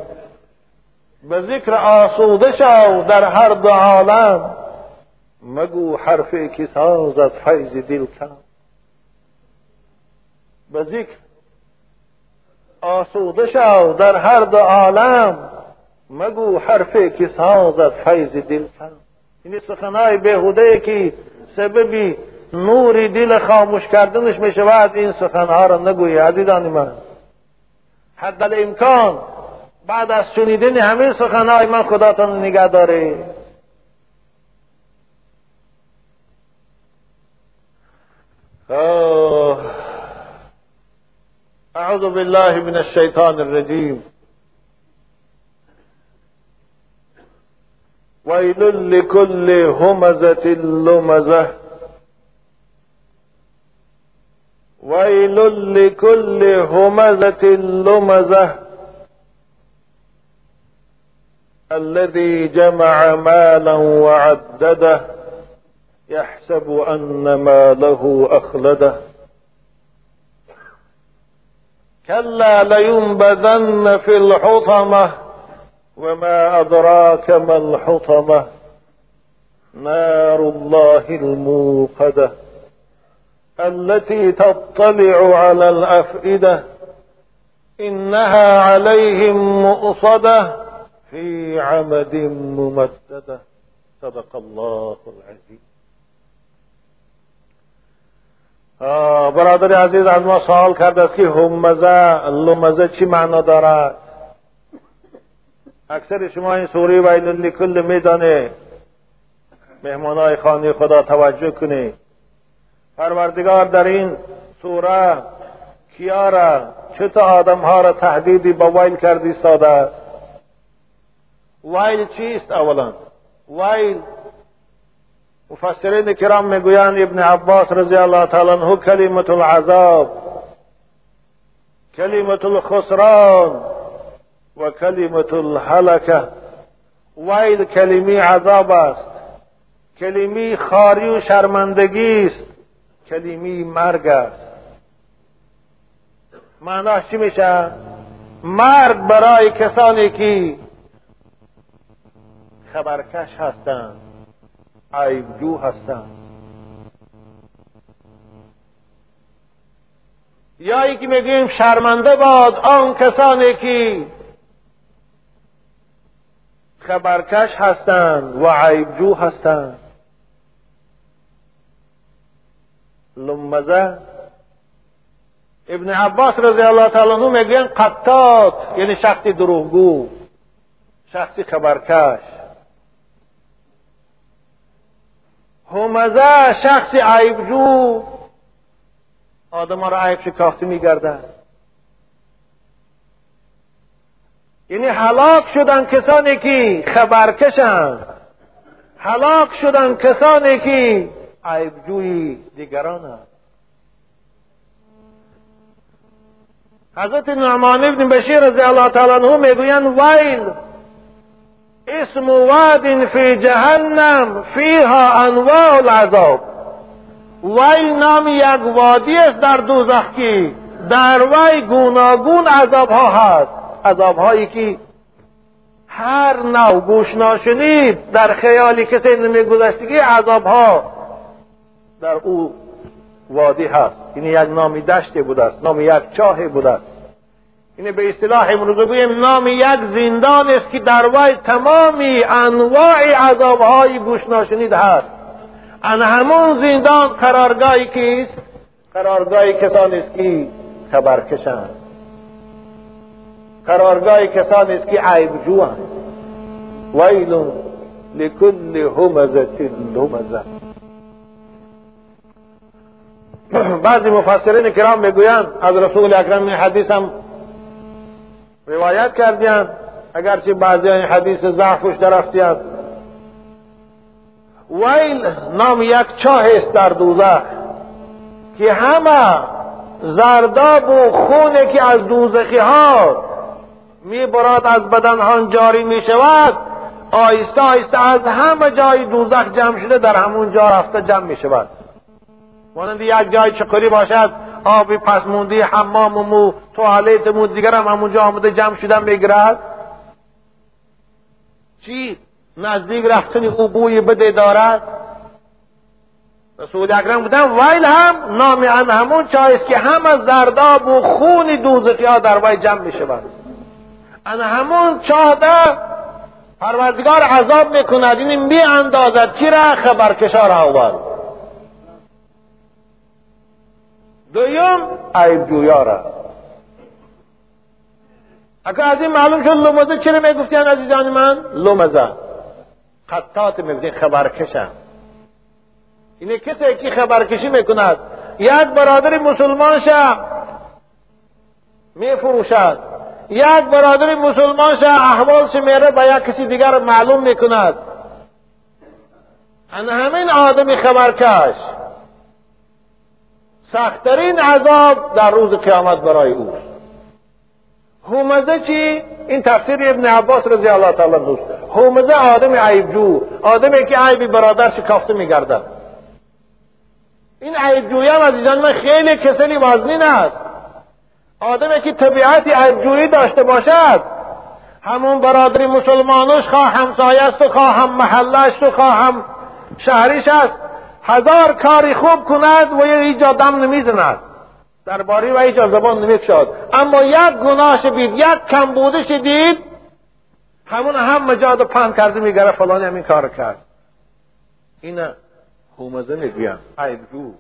به ذکر آسوده شو در هر دو عالم مگو حرفی که سازد فیض دل کن به ذکر آسوده شو در هر دو عالم. مگو حرفی که سازد فیض دل این سخنهای بهوده که سببی نور دل خاموش کردنش می شود این سخنها را نگویی عزیزان من. حد امکان بعد از شنیدن همه سخنهای من خداتان نگه داره أعوذ بالله من الشیطان الرجیم ویل لكل همزة لمزة. ویل لكل همزة لمزة. الذي جمع مالا وعدده. يحسب أن ماله أخلده. كلا لينبذن في الحطمة وما أدراك ما الحطمة. نار الله الموقدة التي تطلع على الأفئدة. إنها عليهم مؤصدة في عمد ممددة. صدق الله العزيز برادر عزیز از ما سوال کرده است که همزه لمزه چی معنا دارد؟ اکثر شما این سوره ویل لکل میدانه. مهمانای خانه خدا توجه کنید پروردگار در این سوره کیا را چه تا آدم ها را تهدیدی با ویل کردی ساده است؟ ویل چیست اولا؟ ویل مفسرین کرام می‌گویند ابن عباس رضی الله تعالی عنه کلمت العذاب کلمت الخسران و کلمت الحلکه ویل کلمی عذاب است کلمی خاری و شرمندگی است کلمی مرگ است. معناش چی میشه؟ مرگ برای کسانی که خبرکش هستند. عیبجو هستند یا ای که میگیم شرمنده باد آن کسانی که خبرکش هستند و عیبجو هستند لمزه ابن عباس رضی الله تعالی عنه میگن قطات یعنی شخصی دروغگو شخصی خبرکش. همزه شخصی عیبجو آدم را عیب شکافته میگردد یعنی هلاک شدن کسانی که خبرکشند هلاک شدن کسانی که عیبجوی دیگرانند حضرت نعمان ابن بشیر رضی الله تعالی عنه می‌گویند ویل اسم واد فی جهنم فیها انواع العذاب. ویل نام یک وادی است در دوزخ که در وی گوناگون عذاب ها هست. عذاب هایی که هر نوع گوش ناشنید در خیالی کسی نمیگذشتگی عذاب ها در او وادی هست. این یک نامی دشتی بوده است نام یک چاه بوده است. این به اصطلاح امروز بگویم نام یک زندان است که در وی تمامی انواع عذابهای گوش ناشنید هست ان همون زندان قرارگاهی کیست قرارگاهی کسانی است که خبرکشند قرارگاه کسانی است که عیبجو هست ویل لکل همزه لمزه بعضی مفسرین کرام می‌گویند از رسول اکرم این حدیث هم روایت کردیند اگرچه بعضی این حدیث ضعفش درفتیند ویل نام یک چاه است در دوزخ که همه زرداب و خونه که از دوزخی ها می براد از بدن جاری می شود آیسته آیسته از همه جای دوزخ جمع شده در همون جا رفته جمع می شود مانند یک جای چقری باشد آبی پس موندی حمام و مو توالت مو دیگر هم همونجا آمده جمع شدن بگیرد چی؟ نزدیک رفتن او بوی بده دارد. رسول اکرم بودن ویل هم نام ان همون چایست که همه زرداب و خون دوزخی ها در وی جمع می شود. ان همون چاده پروردگار عذاب می‌کند این بی اندازد کی را؟ خبرکشا را آورد. دویم عیب جویا را. اگر از این معلوم شد لومزه چرا می‌گفتین عزیزان من؟ لومزه خطات می‌گفتین خبرکشن اینه کسی که خبرکشی می‌کند. یک برادر مسلمان شه. میفروشد. یک برادر مسلمان شه احوالش میره به یک کسی دیگر معلوم می‌کند. ان همین آدمی خبرکش. سختترین عذاب در روز قیامت برای او. هومزه چی؟ این تفسیر ابن عباس رضی الله تعالی عنه هومزه آدم عیبجو آدمی که عیبی برادر شکافته میگردد. این عیبجویی هم عزیزان من خیلی کسلی وزنین است. آدمی که طبیعتی عیبجویی داشته باشد همون برادری مسلمانوش خواه همسایه و خواه هم محلش و خواه هم شهریش است. هزار کاری خوب کند و ایجا دم نمی‌زند. درباره و ایجا زبان نمیکشاد اما یک گناهش بید یک کمبودش دید همون هم مجاد پند کرده میگره فلانی همین کار کرد. این خومزه می‌گویم. عیبجو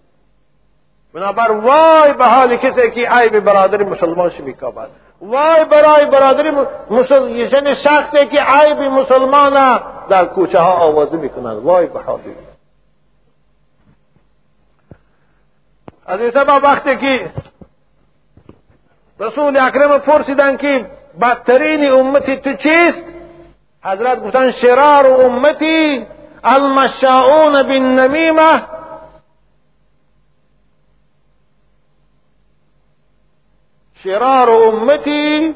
بنابر وای به حال کسی که عیب برادر مسلمانش میکابد. وای برای برادری مسل... یعنی شخصی که عیب مسلمان در کوچه ها آوازه می‌کنند وای به حالی از سبب وقتی که رسول اکرم پرسیدن که بدترین امتی تو چیست؟ حضرت گفتن شرار امتی المشاؤون بالنمیمه. شرار امتی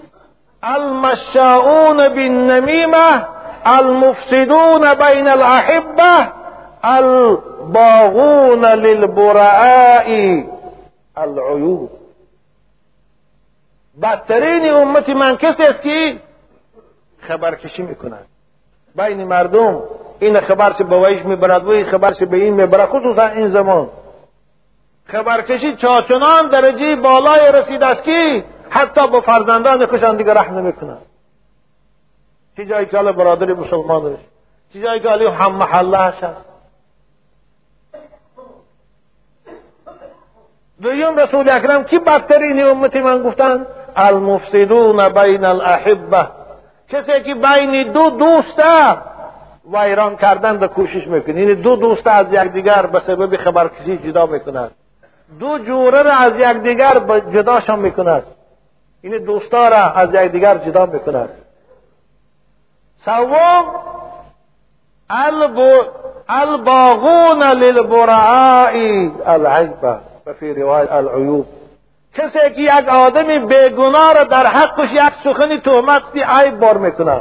المشاؤون بالنمیمه المفسدون بین الأحبة الباغون للبرعاء العیوب بدترین امتی من کسی است که خبرکشی می‌کند؟ بین مردم این خبرش به ویش می‌برد و این خبرش به این می‌برد؟ خصوصا این زمان. خبرکشی چاچنان درجه بالای رسیده است که حتی با فرزندان کشان دیگه رحم نمی‌کنند. چی جایی که برادر مسلمان چی جایی که هم محله هست. دویم رسول اکرم کی بدترین امتی من گفتن؟ المفسدون بین الاحبه کسی که بین دو دوسته ویران کردن به کوشش می‌کنه. یعنی دو دوست از یکدیگر به سبب خبرکشی جدا می‌کند دو جوره را از یکدیگر جداشان می‌کند این دوستا را از یکدیگر جدا می‌کند سوم الباغون للبرعاء العیبه و فی روایت العیوب. کسی که یک آدمی بیگناه را در حقش یک سخنی تهمت عیب بار می‌کنه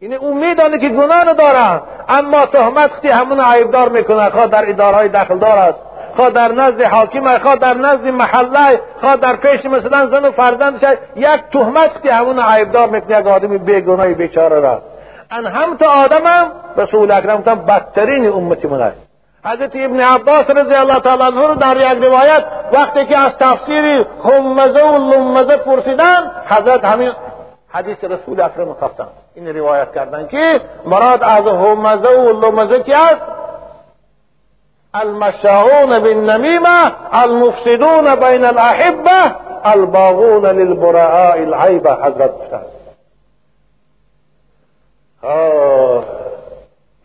این او میدانه که گناه داره اما تهمت ختی همون عیبدار می‌کنه خواه در ادارهای داخل دار است خواه در نزد حاکم خواه در نزد محله خواه در پیش مثلا زن و فرزند یک تهمت ختی همون عیبدار می‌کنه یک آدمی بیگناهی بیچاره را. ان هم تا آدم هم رسول اکرم بدترین امتی من حضرت ابن عباس رضی الله تعالی عنه در یک روایت وقتی که از تفسیر همزه و لمزه پرسیدن حضرت همین حدیث رسول اکرم خواستن. این روایت کردن که مراد از همزه و لمزه کی است المشاؤون بالنمیمه المفسدون بین الاحبه الباغون للبراء العیبه حضرت گفتن.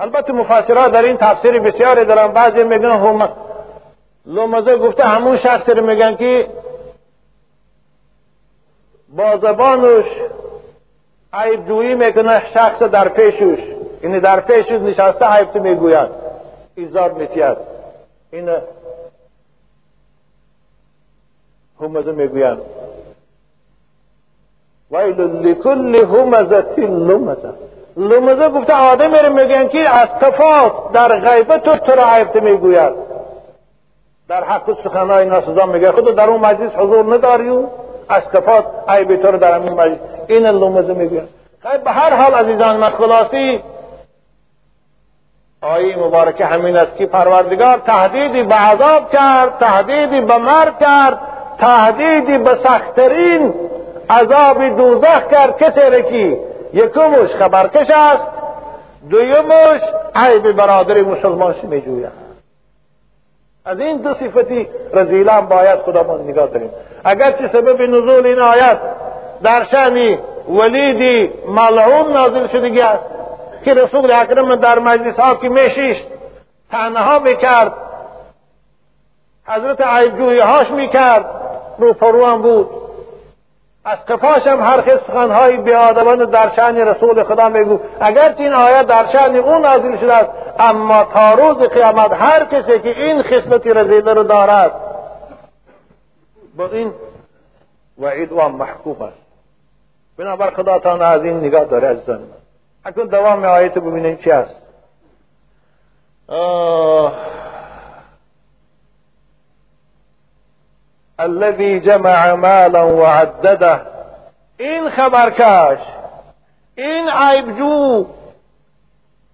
البته مفسرها در این تفسیر بسیاری دارن. بعضی میگن هم لومزه گفته همون شخص رو میگن که با زبانش عیب جویی می‌کنه شخص در پیشش یعنی در پیشش نشسته عیب تو می‌گوید. ایزار میتید این همزه می‌گویند ویل لکل همزه لمزه لمزه گفته آدمی رو میگن که از تفاوت در غیبت تو تو را عیبت می‌گوید. در حق سخنهای ناسزا میگه خود در اون مجلس حضور نداری و از تفاوت عیب تو رو در همین مجلس. این لمزه می‌گوید خیلی به هر حال عزیزان من خلاصی آیه مبارکه همین است که پروردگار تهدیدی به عذاب کرد تهدیدی به مرگ کرد تهدیدی به سختترین عذاب دوزخ کرد. کسی را که یکمش خبرکش است دویمش عیب برادر مسلمان می جوید از این دو صفتی رزیلان باید خودمان نگاه داریم. اگرچه سبب نزول این آیت در شأن ولیدی ملعون نازل شدگی است که رسول اکرم در مجلس ها که میشیشت تنها می‌کرد حضرت عیب هاش می‌کرد رو پروان بود. از قفاش هم هر سخنهای بیادبان در شان رسول خدا میگو. اگرچه این آیت در شان او نازل شده است اما تا روز قیامت هر کسی که این خصلتی رزیده رو دارد با این وعید و محکوم است. بنابر خداتان از این نگاه داره عزیزان من. اکنون دوام آیت ببینید چی است. الذي جمع مالا وعدده. این خبرکش این عیبجو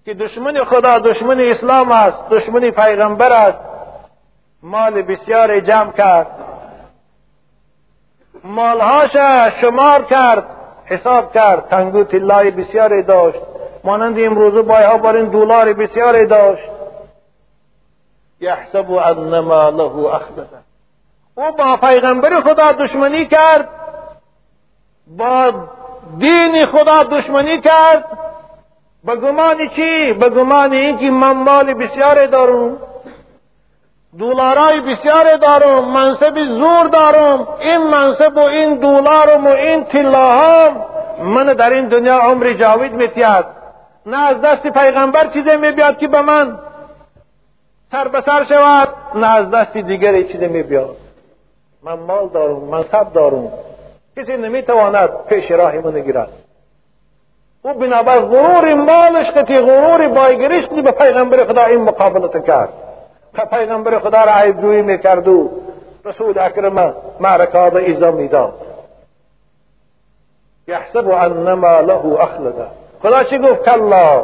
که دشمن خدا دشمن اسلام است دشمن پیغمبر است مال بسیار جمع کرد. مالهاش شمار کرد حساب کرد تنگو تلای بسیاری داشت. مانند امروز بایها بر این دلار بسیاری داشت. یحسب ان ماله اخلده او با پیغمبر خدا دشمنی کرد با دین خدا دشمنی کرد. به گمان چی؟ به گمان اینکه من مال بسیاری دارم دلارای بسیاری دارم منصب زور دارم این منصب و این دلارم و این تلاهام من در این دنیا عمر جاوید میتید نه از دست پیغمبر چیزی میبیاد که به من سر به سر شود نه از دست دیگری چیزی میبیاد. من مال دارم منصب دارم. کسی نمی‌تواند پیش راهی من گیرد او بنابر غرور مالش که غرور بایگریش به پیغمبر خدا این مقابلت کرد. که پیغمبر خدا را جویی می‌کرد و رسول اکرم معرکات ایزا می‌داد. یحسب ان له اخلده. خدا چی گفت؟ کلا.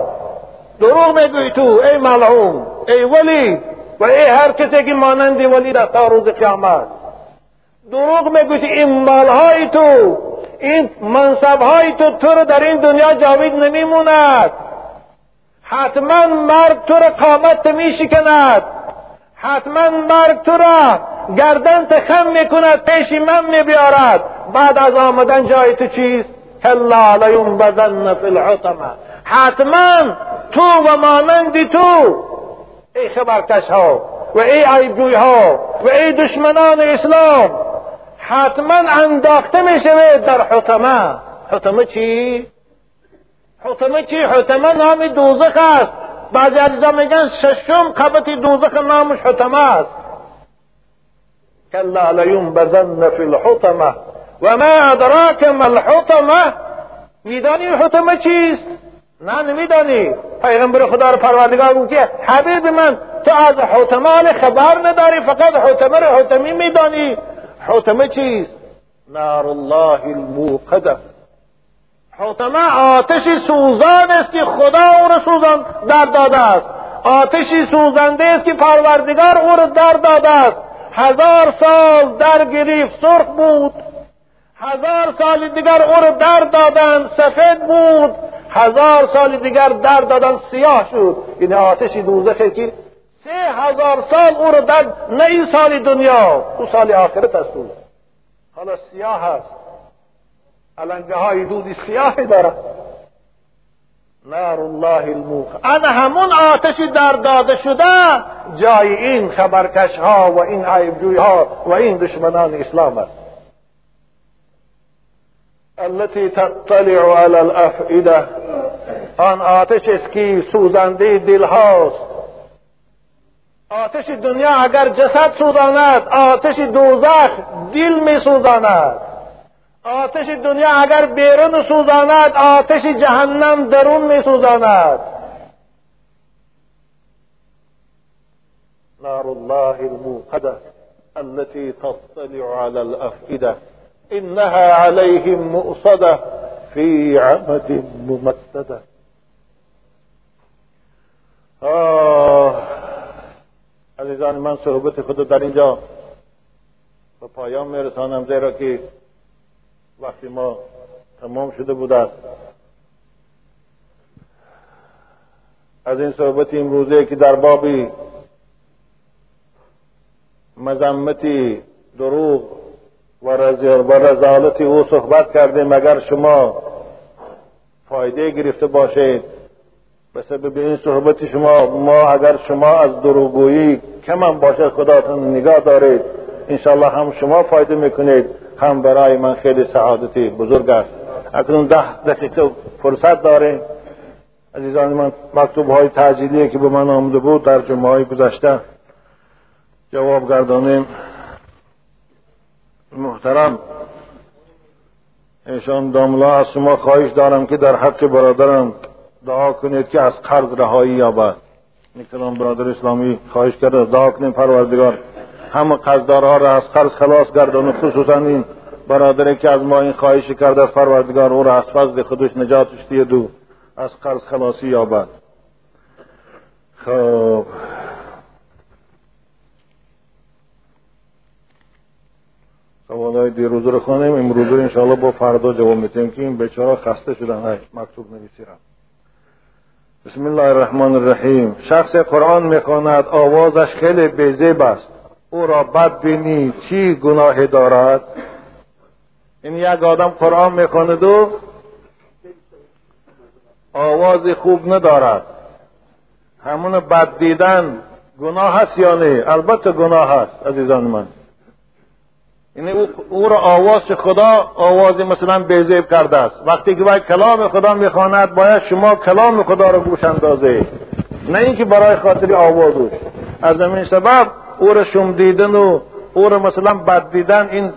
دروغ میگوی تو ای ملعون ای ولی و ای هر کسی که مانندی ولی در تا روز قیامت. دروغ میگوی این مالهای تو این منصبهای تو تو رو در این دنیا جاوید نمیموند. حتما مرگ تو را قامت میشکند. حتما مرگ تو را گردن خم می‌کند پیش من میبیارد. بعد از آمدن جای تو چیست؟ کلا بدن فی الحطمه حتما تو و مانند تو. ای خبرکش ها و ای عیبجوی ها و ای دشمنان اسلام. حتما انداخته می شود در حطمه. حطمه چی؟ حطمه چی؟ حطمه نام دوزخ است. بعضی عزیزا میگن ششم قبط دوزخ نامش حطمه است. کلا لینبذن فی الحطمه. و ما ادراک ما الحطمه. میدانی حطمه چیست؟ نه نمیدانی. پیغمبر خدا رو پروردگار گفت که حبیب من تو از حطمه خبر نداری فقط حطمه رو حطمی میدانی. حطمه چیست نار الله الموقده. حطمه آتشی سوزان است که خدا او را سوزان در داده است. آتشی سوزنده است که پروردگار او را در داده است. هزار سال در گریف سرخ بود. هزار سال دیگر او را در دادن سفید بود. هزار سال دیگر در دادن سیاه شد. یعنی آتش دوزخی که سه هزار سال او را در نه این سال دنیا. او سال آخرت است حالا سیاه هست. علنگه های دودی سیاهی دارد. نار الله الموخ انا همون آتشی در داده شده جای این خبرکش ها و این عیبجوی ها و این دشمنان اسلام است. التي تطلع على الافئده آن آتش است که سوزنده دل هاست آتش دنیا اگر جسد سوزاند آتش دوزخ دل می سوزاند. آتش دنیا اگر بیرون سوزاند آتش جهنم درون می سوزاند. نار الله الموقدة التي تطلع على الأفئدة إنها عليهم مؤصدة في عمد ممددة. آه. عزیزان من صحبت خود در اینجا به پایان میرسانم زیرا که وقتی ما تمام شده بود است. از این صحبت امروزه که در بابی مذمتی دروغ و رزالت او صحبت کردیم اگر شما فایده گرفته باشید به سبب این صحبت شما ما اگر شما از دروغگویی کم هم باشد خداتون نگاه دارید انشالله هم شما فایده می‌کنید. هم برای من خیلی سعادتی بزرگ است. اکنون ده دقیقه فرصت داره عزیزان من مکتوب های تعجیلی که به من آمده بود در جمعه های گذشته جواب گردانیم. محترم ایشان داملا از شما خواهش دارم که در حق برادرم دعا کنید که از قرض رهایی یابد. می‌کنم برادر اسلامی خواهش کرده دعا کنیم پروردگار. همه قرضدارها را از قرض خلاص گردان خصوصا این برادری که از ما این خواهش کرده پروردگار او را از فضل خودش نجاتش دید و از قرض خلاصی یابد. خب. سوالای دیروز رو خانیم امروز رو انشاءالله با فردا جواب میتیم که این بیچاره خسته شدن. مکتوب نویسیرم. بسم الله الرحمن الرحیم شخص قرآن می‌خواند آوازش خیلی بیزیب است. او را بد بینی چی گناه دارد؟ این یک آدم قرآن می‌خواند و آواز خوب ندارد. همون بد دیدن گناه هست یا نه؟ البته گناه هست عزیزان من. یعنی او, را آواز خدا آواز مثلا بیزیب کرده است. وقتی که باید کلام خدا می‌خواند باید شما کلام خدا را گوش اندازه. نه اینکه برای خاطر آوازش از همین سبب او را شم دیدن و او را مثلا بد دیدن این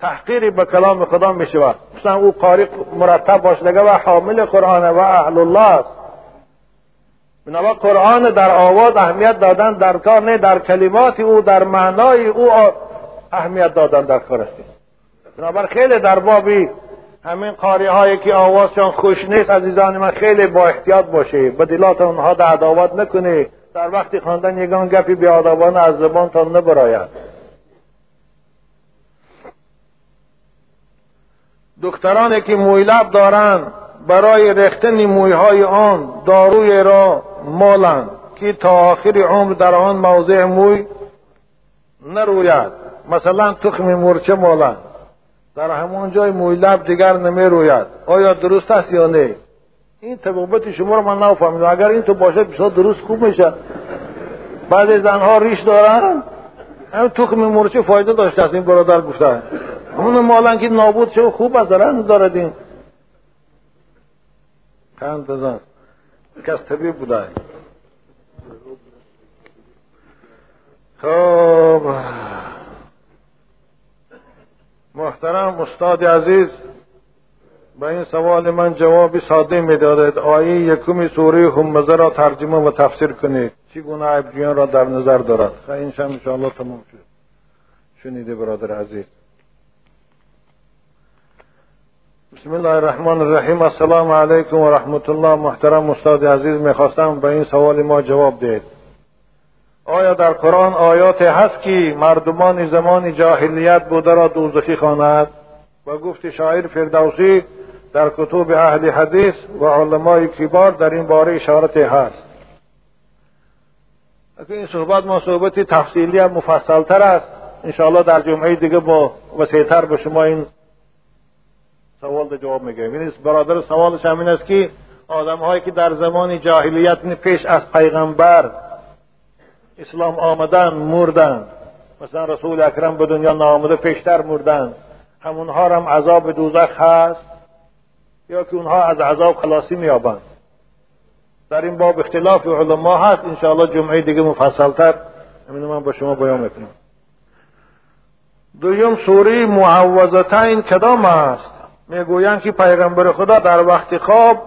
تحقیری به کلام خدا می شود مثلا او قاری مرتب باشدگه و حامل قرآن و اهل الله است. بنابرای قرآن در آواز اهمیت دادن در کار نه در کلمات او در معنای او اهمیت دادن در کار است بنابر خیلی در بابی همین قاری هایی که آوازشان خوش نیست عزیزان من خیلی با احتیاط باشه. به دلات اونها در عداوت نکنه در وقتی خواندن یگان گپی به آدابان از زبانتان نبراید. دکترانی که مویلب دارند برای رختن مویهای آن داروی را مالند که تا آخر عمر در آن موضع موی نروید. مثلا تخم مورچه مالند در همون جای مویلب دیگر نمی روید. آیا درست است یا نه؟ این طبقبت شما رو من نفهمیدم. اگر این تو باشه بسیار درست خوب میشه. بعضی زنها ریش دارن. هم تخم مورچه فایده داشته است این برادر گفته. همون مالن که نابود شو خوب از دارن دارد این. کند بزن کس طبیب بوده. خب. محترم استاد عزیز به این سوال من جواب ساده می‌دادید آیه یکم سوره همزه را ترجمه و تفسیر کنید. چگونه عیبجویان را در نظر دارد؟ این شم انشاءالله تمام شد. شنیده برادر عزیز. بسم الله الرحمن الرحیم. السلام علیکم و رحمت الله. محترم استاد عزیز می‌خواستم به این سوال ما جواب دهید. آیا در قرآن آیات هست که مردمان زمان جاهلیت بوده را دوزخی خواند؟ و گفت شاعر فردوسی در کتب اهل حدیث و علمای کبار در این باره اشارت هست. این صحبت ما صحبت تفصیلی هم مفصل تر است. انشاءالله در جمعه دیگه با وسیعتر به شما این سوال جواب میگم این برادر سوالش همین است که آدم هایی که در زمان جاهلیت پیش از پیغمبر اسلام آمدن مردن مثلا رسول اکرم به دنیا نامده پیشتر مردن همونها هم عذاب دوزخ هست یا که اونها از عذاب خلاصی میابند در این باب اختلاف علما هست انشاءالله جمعه دیگه مفصلتر همین من با شما بیان می‌کنم دویم سوره معوضتین کدام است می‌گویند که پیغمبر خدا در وقت خواب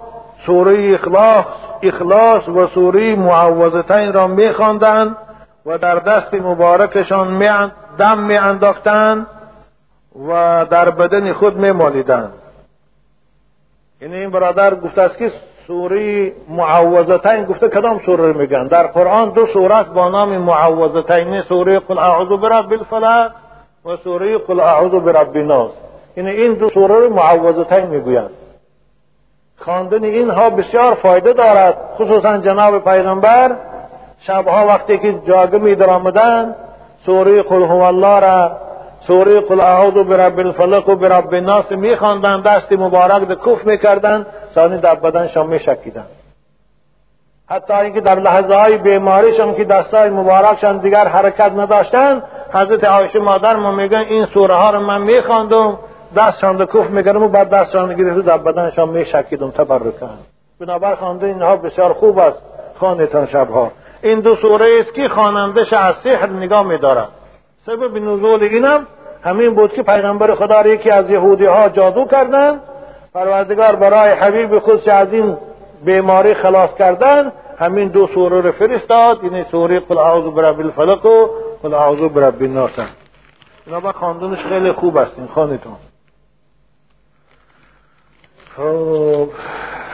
سوره اخلاص اخلاص و سوره معوضتین را میخواندند و در دست مبارکشان می دم میانداختند و در بدن خود میمالیدند. یعنی این برادر گفته است که سوره معوضتین گفته کدام سوره میگن؟ در قرآن دو سوره است با نام معوضتین سوره قل اعوذ برب الفلق و سوره قل اعوذ برب الناس. یعنی این دو سوره معوضتین می‌گویند. خواندن اینها بسیار فایده دارد خصوصا جناب پیغمبر. شبها وقتی که جاگه می درآمدند سوره قل هو الله را سوره قل اعوذ برب الفلق و برب الناس میخواندند دست مبارک به کف می‌کردند ثانی در بدنشان میشکیدند. حتی اینکه در لحظه های بیماریشان که دستای مبارکشان دیگر حرکت نداشتند حضرت عایشه مادر ما میگن این سوره ها رو من میخواندم. دستشان به کف میگرم و بعد دستشان گرفت در بدنشان میشکیدم تبرکن بنابر خوانده اینها بسیار خوب است خواندتان شبها. این دو سوره است که خوانندش از سحر نگاه میدارد سبب نزول اینم همین بود که پیغمبر خدا را یکی از یهودی ها جادو کردن پروردگار برای حبیب خودش از این بیماری خلاص کردن همین دو سوره رو فرستاد. این سوره قل اعوذ برب الفلق و قل اعوذ برب الناس. اینا خواندنش خیلی خوب هستین خانیتون Oh.